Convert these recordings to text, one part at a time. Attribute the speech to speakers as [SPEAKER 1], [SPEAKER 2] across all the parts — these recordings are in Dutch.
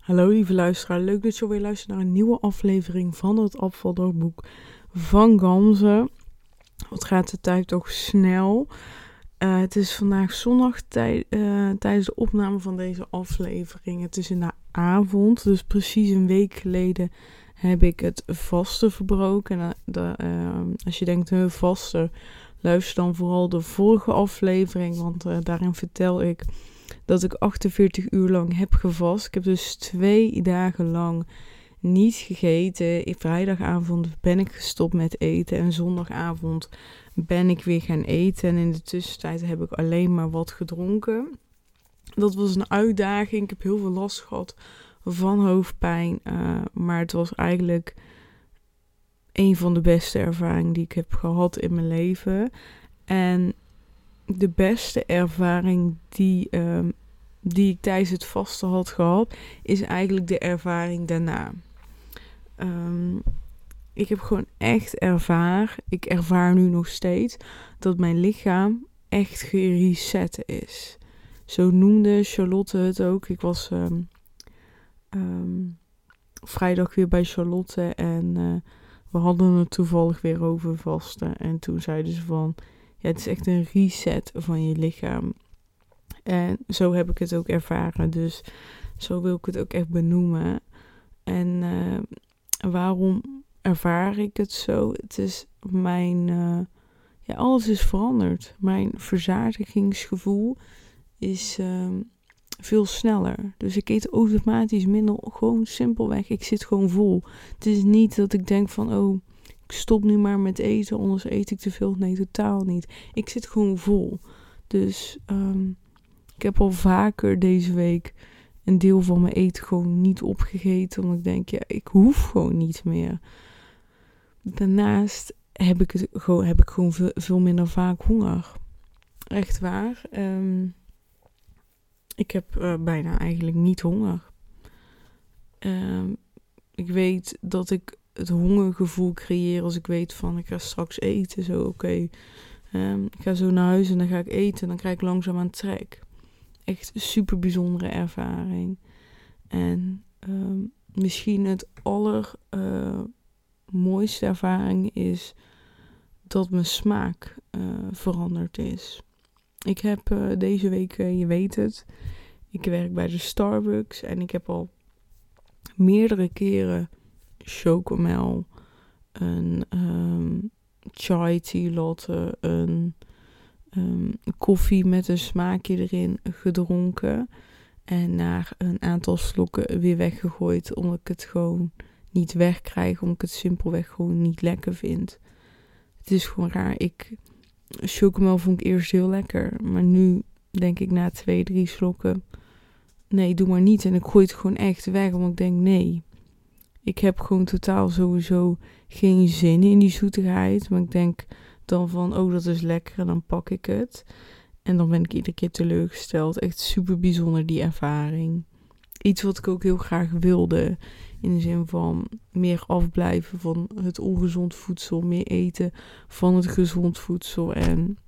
[SPEAKER 1] Hallo lieve luisteraar, leuk dat je weer luistert naar een nieuwe aflevering van het afvaldagboek van Gamze. Wat gaat de tijd toch snel? Uh, het is vandaag zondag tij uh, tijdens de opname van deze aflevering. Het is in de avond, dus precies een week geleden heb ik het vaste verbroken. En de, uh, als je denkt, een vaste, luister dan vooral de vorige aflevering, want daarin vertel ik dat ik 48 uur lang heb gevast. Ik heb dus twee dagen lang niet gegeten. Vrijdagavond ben ik gestopt met eten en zondagavond ben ik weer gaan eten. En in de tussentijd heb ik alleen maar wat gedronken. Dat was een uitdaging. Ik heb heel veel last gehad van hoofdpijn. Uh, maar het was eigenlijk een van de beste ervaringen die ik heb gehad in mijn leven. En de beste ervaring die, um, die ik tijdens het vasten had gehad, is eigenlijk de ervaring daarna. Um, ik heb gewoon echt ervaar, ik ervaar nu nog steeds, dat mijn lichaam echt gereset is. Zo noemde Charlotte het ook. Ik was um, vrijdag weer bij Charlotte en uh, we hadden het toevallig weer over vasten. En toen zeiden ze van, ja, het is echt een reset van je lichaam. En zo heb ik het ook ervaren. Dus zo wil ik het ook echt benoemen. En uh, waarom ervaar ik het zo? Het is mijn. Uh, ja, alles is veranderd. Mijn verzadigingsgevoel is uh, veel sneller. Dus ik eet automatisch minder. Gewoon simpelweg. Ik zit gewoon vol. Het is niet dat ik denk van. Oh, ik stop nu maar met eten, anders eet ik te veel. Nee, totaal niet. Ik zit gewoon vol. Dus um, ik heb al vaker deze week een deel van mijn eten gewoon niet opgegeten. Omdat ik denk, ja, ik hoef gewoon niet meer. Daarnaast heb ik, het gewoon, heb ik gewoon veel, veel minder vaak honger. Echt waar. Um, ik heb uh, bijna eigenlijk niet honger. Um, ik weet dat ik het hongergevoel creëer als ik weet van ik ga straks eten. Zo oké. Um, ik ga zo naar huis en dan ga ik eten en dan krijg ik langzaam aan trek. Echt super bijzondere ervaring. En um, misschien het aller uh, mooiste ervaring is dat mijn smaak uh, veranderd is. Ik heb uh, deze week, je weet het, ik werk bij de Starbucks en ik heb al meerdere keren chocomel, een um, chai tea latte, een um, koffie met een smaakje erin gedronken. En na een aantal slokken weer weggegooid, omdat ik het gewoon niet wegkrijg, omdat ik het simpelweg gewoon niet lekker vind. Het is gewoon raar. Ik, chocomel vond ik eerst heel lekker, maar nu denk ik na twee, drie slokken, nee, doe maar niet. En ik gooi het gewoon echt weg, omdat ik denk, nee, ik heb gewoon totaal sowieso geen zin in die zoetigheid. Maar ik denk dan van, oh dat is lekker, dan pak ik het. En dan ben ik iedere keer teleurgesteld. Echt super bijzonder die ervaring. Iets wat ik ook heel graag wilde. In de zin van meer afblijven van het ongezond voedsel. Meer eten van het gezond voedsel. En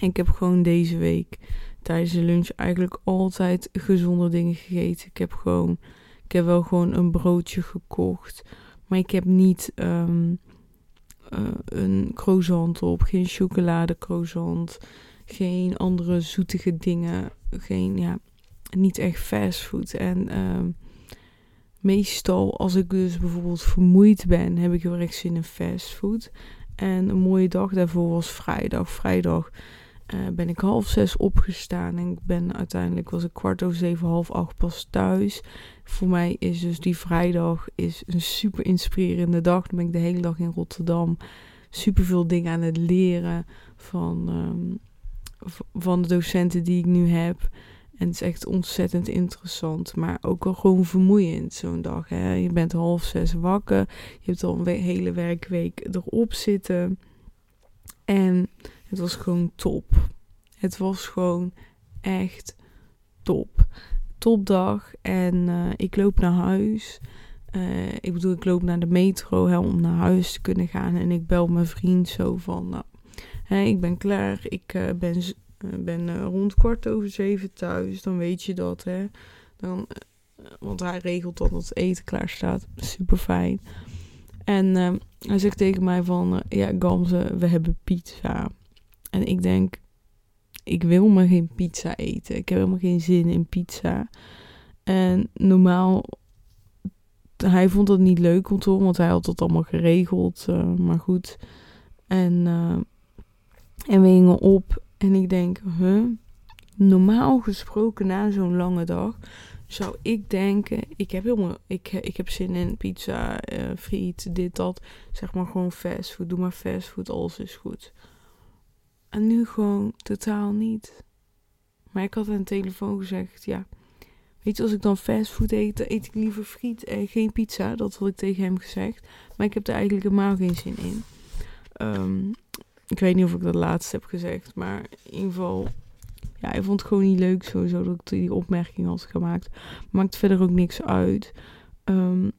[SPEAKER 1] ik heb gewoon deze week tijdens de lunch eigenlijk altijd gezonde dingen gegeten. Ik heb gewoon ik heb wel gewoon een broodje gekocht. Maar ik heb niet um, uh, een croissant op. Geen chocolade croissant. Geen andere zoetige dingen. Geen, ja, niet echt fastfood. En um, meestal als ik dus bijvoorbeeld vermoeid ben, heb ik heel erg zin in fastfood. En een mooie dag daarvoor was vrijdag. Vrijdag uh, ben ik half zes opgestaan en ik ben uiteindelijk was ik kwart over zeven, half acht pas thuis. Voor mij is dus die vrijdag is een super inspirerende dag. Dan ben ik de hele dag in Rotterdam. Super veel dingen aan het leren van, um, van de docenten die ik nu heb. En het is echt ontzettend interessant, maar ook wel gewoon vermoeiend zo'n dag. Hè? Je bent half zes wakker, je hebt al een hele werkweek erop zitten. En het was gewoon top. Het was gewoon echt top. Topdag. En uh, ik loop naar huis. Uh, ik bedoel, ik loop naar de metro hè, om naar huis te kunnen gaan. En ik bel mijn vriend zo van, nou, ik ben klaar. Ik uh, ben, ben rond kwart over zeven thuis. Dan weet je dat, hè. Dan Want hij regelt dat het eten klaar staat. Super fijn. En ehm, hij zegt tegen mij van, ja Gamze, we hebben pizza. En ik denk, ik wil maar geen pizza eten. Ik heb helemaal geen zin in pizza. En normaal, hij vond dat niet leuk om te horen, want hij had dat allemaal geregeld. Uh, maar goed. En, uh, en we gingen op. En ik denk, huh? Normaal gesproken na zo'n lange dag zou ik denken, ik heb helemaal, ik, ik heb zin in pizza, uh, friet, dit, dat. Zeg maar gewoon fastfood, doe maar fastfood, alles is goed. En nu gewoon totaal niet. Maar ik had aan de telefoon gezegd, ja, weet je, als ik dan fastfood eet, dan eet ik liever friet en geen pizza. Dat had ik tegen hem gezegd. Maar ik heb er eigenlijk helemaal geen zin in. Um, ik weet niet of ik dat laatste heb gezegd, maar in ieder geval ja, hij vond het gewoon niet leuk sowieso dat ik die opmerking had gemaakt. Maakt verder ook niks uit. Um,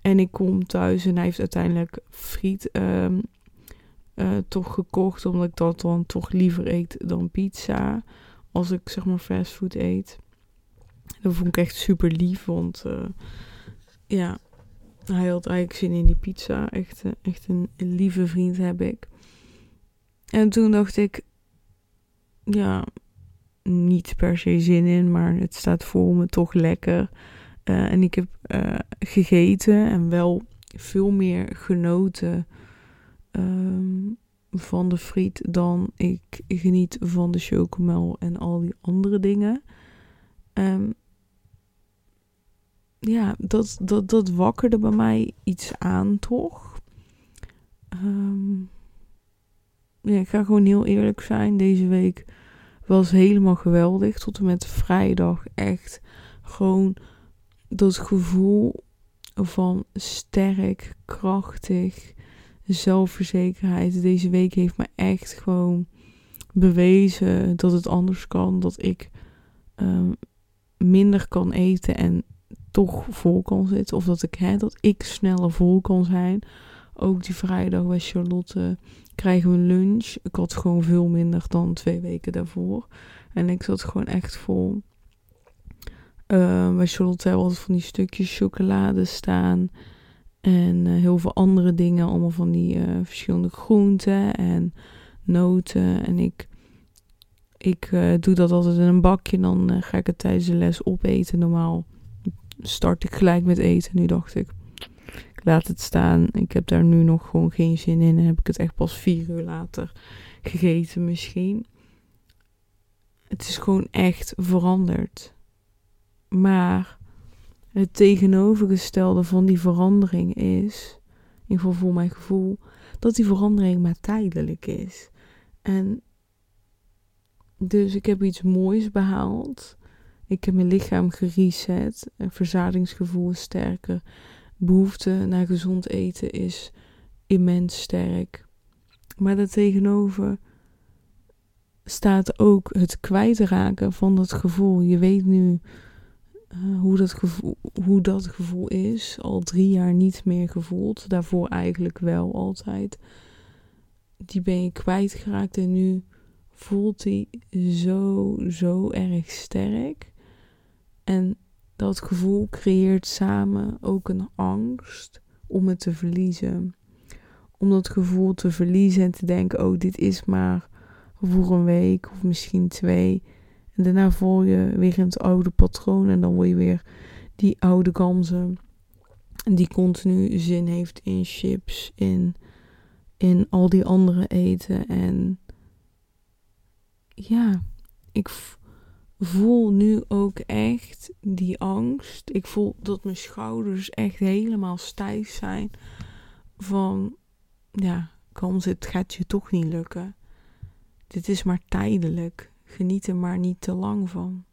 [SPEAKER 1] en ik kom thuis en hij heeft uiteindelijk friet um, uh, toch gekocht. Omdat ik dat dan toch liever eet dan pizza. Als ik zeg maar fastfood eet. Dat vond ik echt super lief. Want uh, ja, hij had eigenlijk zin in die pizza. Echt, uh, echt een, lieve vriend heb ik. En toen dacht ik, ja, niet per se zin in, maar het staat voor me toch lekker. En ik heb gegeten en wel veel meer genoten um, van de friet dan ik geniet van de chocomel en al die andere dingen. Um, ja, dat, dat, dat wakkerde bij mij iets aan, toch? Um, ja, ik ga gewoon heel eerlijk zijn. Deze week was helemaal geweldig. Tot en met vrijdag echt gewoon dat gevoel van sterk, krachtig, zelfverzekerheid. Deze week heeft me echt gewoon bewezen dat het anders kan. Dat ik um, minder kan eten en toch vol kan zitten. Of dat ik, hè, dat ik sneller vol kan zijn. Ook die vrijdag bij Charlotte krijgen we lunch. Ik had gewoon veel minder dan twee weken daarvoor. En ik zat gewoon echt vol. Uh, bij Charlotte hebben we altijd van die stukjes chocolade staan. En uh, heel veel andere dingen. Allemaal van die uh, verschillende groenten en noten. En ik, ik doe dat altijd in een bakje. Dan ga ik het tijdens de les opeten. Normaal start ik gelijk met eten. Nu dacht ik, laat het staan. Ik heb daar nu nog gewoon geen zin in. En heb ik het echt pas vier uur later gegeten misschien. Het is gewoon echt veranderd. Maar het tegenovergestelde van die verandering is, in ieder geval voor mijn gevoel, dat die verandering maar tijdelijk is. En dus ik heb iets moois behaald. Ik heb mijn lichaam gereset. Een verzadigingsgevoel is sterker behoefte naar gezond eten is immens sterk. Maar daartegenover staat ook het kwijtraken van dat gevoel. Je weet nu uh, hoe, dat gevoel, hoe dat gevoel is. Al drie jaar niet meer gevoeld. Daarvoor eigenlijk wel altijd. Die ben je kwijtgeraakt en nu voelt die zo, zo erg sterk. En dat gevoel creëert samen ook een angst om het te verliezen. Om dat gevoel te verliezen en te denken: oh, dit is maar voor een week of misschien twee. En daarna val je weer in het oude patroon en dan word je weer die oude ganzen die continu zin heeft in chips, in, in al die andere eten. En ja, ik, voel nu ook echt die angst. Ik voel dat mijn schouders echt helemaal stijf zijn. Van, ja, kans, het gaat je toch niet lukken. Dit is maar tijdelijk. Geniet er maar niet te lang van.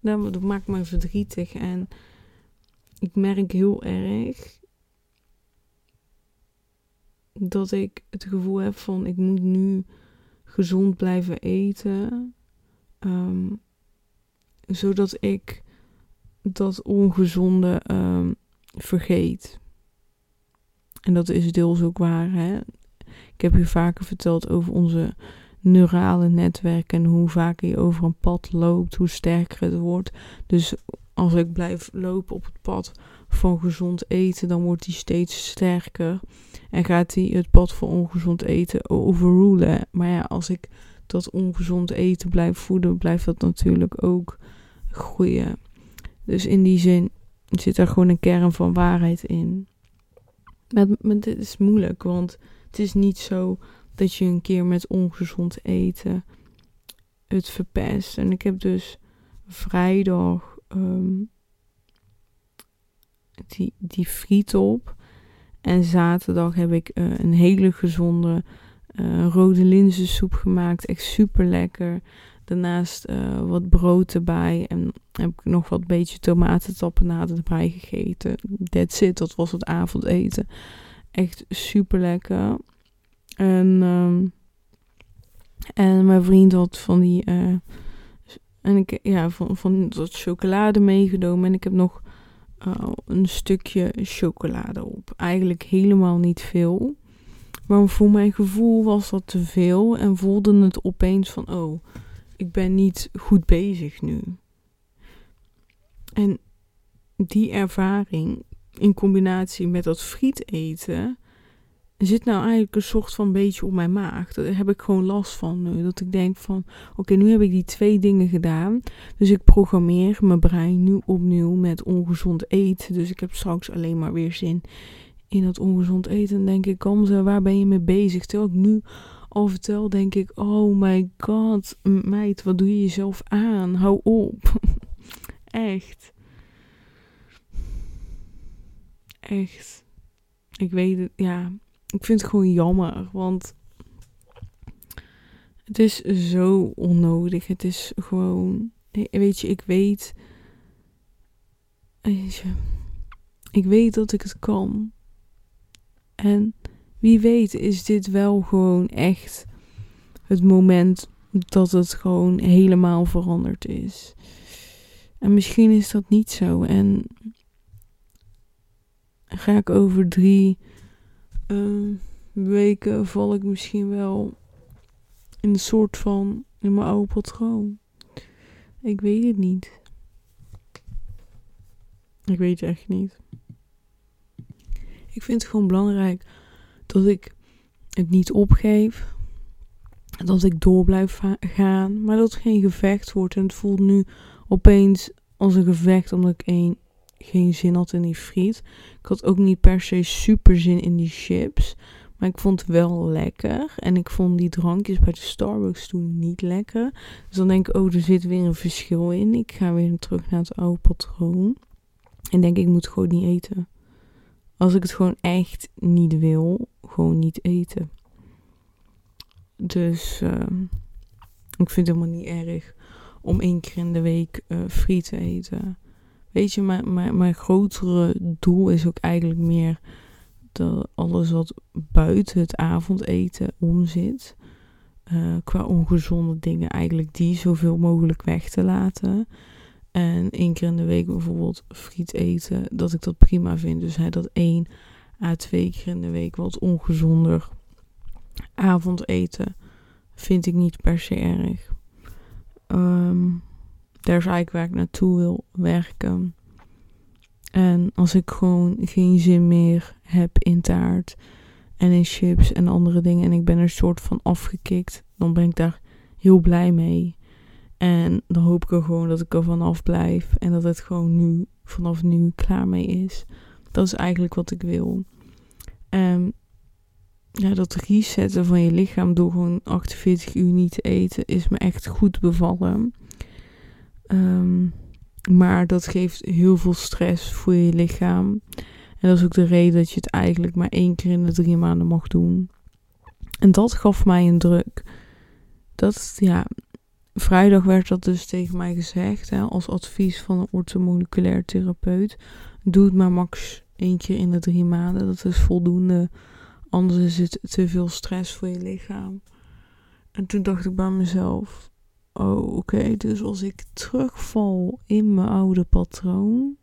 [SPEAKER 1] Dat maakt me verdrietig. En ik merk heel erg dat ik het gevoel heb van ik moet nu gezond blijven eten. Um, zodat ik dat ongezonde um, vergeet. En dat is deels ook waar. Hè? Ik heb u vaker verteld over onze neurale netwerken en hoe vaker je over een pad loopt, hoe sterker het wordt. Dus als ik blijf lopen op het pad van gezond eten, dan wordt die steeds sterker. En gaat hij het pad van ongezond eten overrulen. Maar ja, als ik dat ongezond eten blijf voeden, blijft dat natuurlijk ook groeien. Dus in die zin zit er gewoon een kern van waarheid in. Maar, maar dit is moeilijk, want het is niet zo dat je een keer met ongezond eten het verpest. En ik heb dus vrijdag ehm, die, die friet op. En zaterdag heb ik uh, een hele gezonde uh, rode linzensoep gemaakt. Echt super lekker. Daarnaast uh, wat brood erbij. En heb ik nog wat beetje tomatentapenade erbij gegeten. That's it. Dat was het avondeten. Echt super lekker. En, um, en mijn vriend had van die. Uh, en ik ja, van, van dat chocolade meegenomen. En ik heb nog uh, een stukje chocolade op. Eigenlijk helemaal niet veel. Maar voor mijn gevoel was dat te veel. En voelde het opeens van: oh, ik ben niet goed bezig nu. En die ervaring in combinatie met dat friet eten zit nou eigenlijk een soort van beetje op mijn maag. Daar heb ik gewoon last van nu. Dat ik denk van, oké, nu heb ik die twee dingen gedaan. Dus ik programmeer mijn brein nu opnieuw met ongezond eten. Dus ik heb straks alleen maar weer zin in dat ongezond eten. Denk ik, kom ze, waar ben je mee bezig? Terwijl ik nu al vertel, denk ik, oh my god, meid, wat doe je jezelf aan? Hou op. Echt. Echt. Ik weet het, ja ik vind het gewoon jammer, want het is zo onnodig. Het is gewoon, weet je, ik weet, weet je, ik weet dat ik het kan. En wie weet is dit wel gewoon echt het moment dat het gewoon helemaal veranderd is. En misschien is dat niet zo. En ga ik over drie uh, weken val ik misschien wel in een soort van in mijn oude patroon. Ik weet het niet. Ik weet het echt niet. Ik vind het gewoon belangrijk dat ik het niet opgeef. Dat ik door blijf gaan. Maar dat het geen gevecht wordt. En het voelt nu opeens als een gevecht omdat ik één geen zin had in die friet. Ik had ook niet per se super zin in die chips. Maar ik vond het wel lekker. En ik vond die drankjes bij de Starbucks toen niet lekker. Dus dan denk ik, oh, er zit weer een verschil in. Ik ga weer terug naar het oude patroon. En denk ik, moet gewoon niet eten. Als ik het gewoon echt niet wil, gewoon niet eten. Dus uh, ik vind het helemaal niet erg om één keer in de week uh, friet te eten. Weet je, mijn, mijn, grotere doel is ook eigenlijk meer dat alles wat buiten het avondeten om zit. Uh, qua ongezonde dingen eigenlijk die zoveel mogelijk weg te laten. En één keer in de week bijvoorbeeld friet eten, dat ik dat prima vind. Dus hè, dat één à twee keer in de week wat ongezonder avondeten vind ik niet per se erg. Um, daar is eigenlijk waar ik naartoe wil werken. En als ik gewoon geen zin meer heb in taart en in chips en andere dingen en ik ben er soort van afgekikt, dan ben ik daar heel blij mee. En dan hoop ik er gewoon dat ik er vanaf blijf en dat het gewoon nu, vanaf nu klaar mee is. Dat is eigenlijk wat ik wil. En ja, dat resetten van je lichaam door gewoon 48 uur niet te eten is me echt goed bevallen. Ehm, maar dat geeft heel veel stress voor je lichaam. En dat is ook de reden dat je het eigenlijk maar één keer in de drie maanden mag doen. En dat gaf mij een druk. Dat, ja, vrijdag werd dat dus tegen mij gezegd, hè, als advies van een orthomoleculair therapeut. Doe het maar max één keer in de drie maanden. Dat is voldoende. Anders is het te veel stress voor je lichaam. En toen dacht ik bij mezelf: oh oké, dus als ik terugval in mijn oude patroon.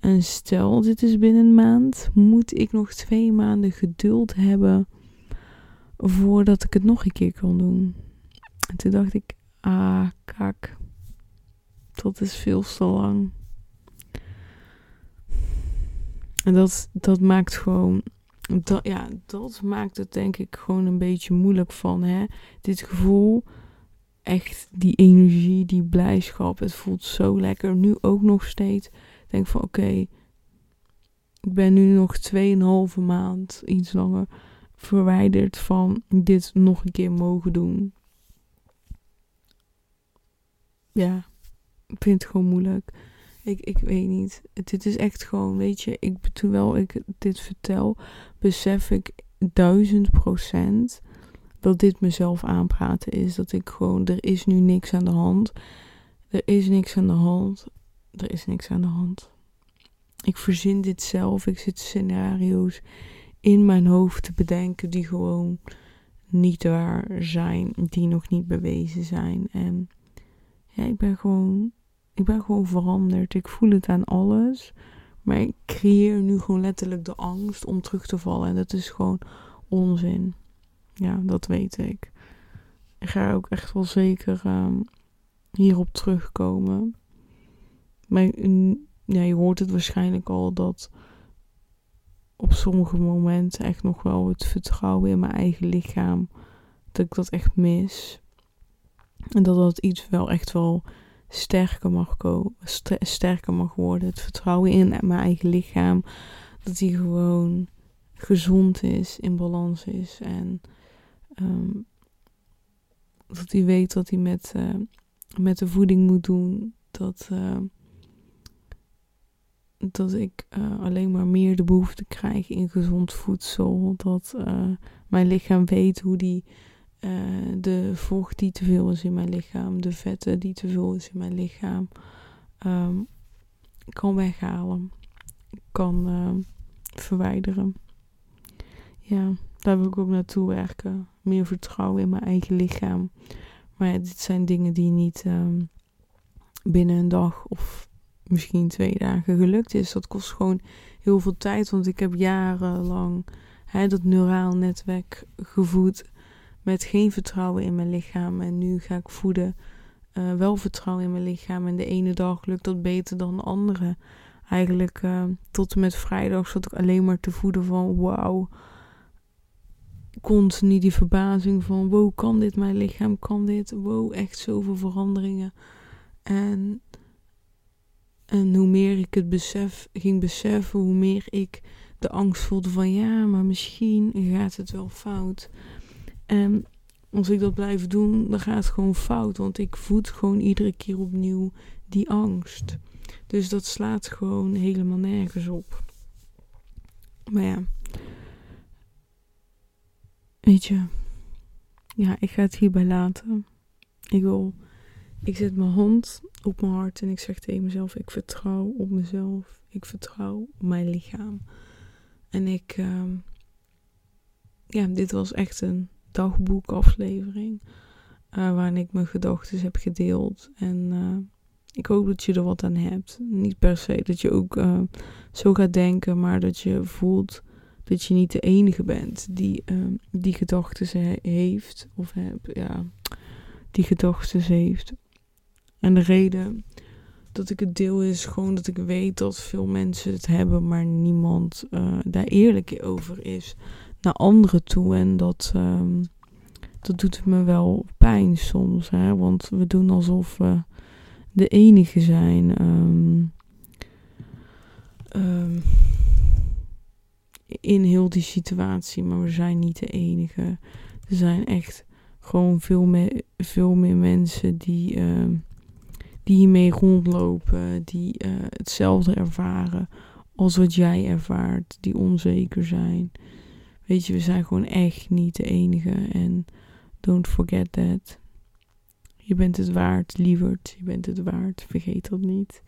[SPEAKER 1] En stel, dit is binnen een maand, moet ik nog twee maanden geduld hebben voordat ik het nog een keer kan doen. En toen dacht ik, ah, kak, dat is veel te lang. En dat, dat maakt gewoon. Dat, ja, dat maakt het denk ik gewoon een beetje moeilijk van. Hè? Dit gevoel, echt die energie, die blijdschap. Het voelt zo lekker. Nu ook nog steeds. Ik denk van oké, ik ben nu nog 2,5 maand, iets langer, verwijderd van dit nog een keer mogen doen. Ja, ik vind het gewoon moeilijk. Ik, ik weet niet. Dit is echt gewoon, weet je, ik, terwijl ik dit vertel, besef ik duizend procent dat dit mezelf aanpraten is. Dat ik gewoon, er is nu niks aan de hand. Er is niks aan de hand. Er is niks aan de hand. Ik verzin dit zelf. Ik zit scenario's in mijn hoofd te bedenken die gewoon niet waar zijn, die nog niet bewezen zijn. En ja, ik ben gewoon, ik ben gewoon veranderd. Ik voel het aan alles. Maar ik creëer nu gewoon letterlijk de angst om terug te vallen. En dat is gewoon onzin. Ja, dat weet ik. Ik ga ook echt wel zeker um, hierop terugkomen. Maar ja, je hoort het waarschijnlijk al dat op sommige momenten echt nog wel het vertrouwen in mijn eigen lichaam, dat ik dat echt mis. En dat dat iets wel echt wel sterker mag, sterker mag worden. Het vertrouwen in mijn eigen lichaam, dat die gewoon gezond is, in balans is. En ehm, dat hij weet wat hij met, uh, met de voeding moet doen. Dat, uh, dat ik uh, alleen maar meer de behoefte krijg in gezond voedsel. Dat mijn lichaam weet hoe die de vocht die te veel is in mijn lichaam, de vetten die te veel is in mijn lichaam, um, kan weghalen. Kan verwijderen. Ja, daar wil ik ook naartoe werken. Meer vertrouwen in mijn eigen lichaam. Maar dit zijn dingen die niet um, binnen een dag of misschien twee dagen gelukt is. Dat kost gewoon heel veel tijd, want ik heb jarenlang dat neuraal netwerk gevoed met geen vertrouwen in mijn lichaam. En nu ga ik voeden uh, wel vertrouwen in mijn lichaam. En de ene dag lukt dat beter dan de andere. Eigenlijk uh, tot en met vrijdag zat ik alleen maar te voeden van wauw. Continu die verbazing van wow, kan dit mijn lichaam? Kan dit? Wow, echt zoveel veranderingen. En en hoe meer ik het besef, ging beseffen, hoe meer ik de angst voelde van ja, maar misschien gaat het wel fout. En als ik dat blijf doen, dan gaat het gewoon fout. Want ik voed gewoon iedere keer opnieuw die angst. Dus dat slaat gewoon helemaal nergens op. Maar ja. Weet je. Ja, ik ga het hierbij laten. Ik wil ik zet mijn hand op mijn hart en ik zeg tegen mezelf: ik vertrouw op mezelf. Ik vertrouw op mijn lichaam. En ik, uh, ja, dit was echt een dagboekaflevering. Uh, waarin ik mijn gedachten heb gedeeld. En uh, ik hoop dat je er wat aan hebt. Niet per se dat je ook uh, zo gaat denken, maar dat je voelt dat je niet de enige bent die ehm, die gedachten heeft. Of heb, ja, die gedachten heeft. En de reden dat ik het deel is gewoon dat ik weet dat veel mensen het hebben, maar niemand uh, daar eerlijk over is naar anderen toe. En dat, um, dat doet me wel pijn soms, hè? want we doen alsof we de enige zijn. Um, in heel die situatie, maar we zijn niet de enige. Er zijn echt gewoon veel meer, veel meer mensen die die hiermee rondlopen, die uh, hetzelfde ervaren als wat jij ervaart, die onzeker zijn. Weet je, we zijn gewoon echt niet de enige. En don't forget that. Je bent het waard, lieverd. Je bent het waard. Vergeet dat niet.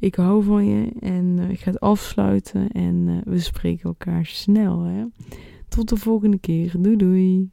[SPEAKER 1] Ik hou van je en uh, ik ga het afsluiten. En uh, we spreken elkaar snel. Hè? Tot de volgende keer. Doei doei.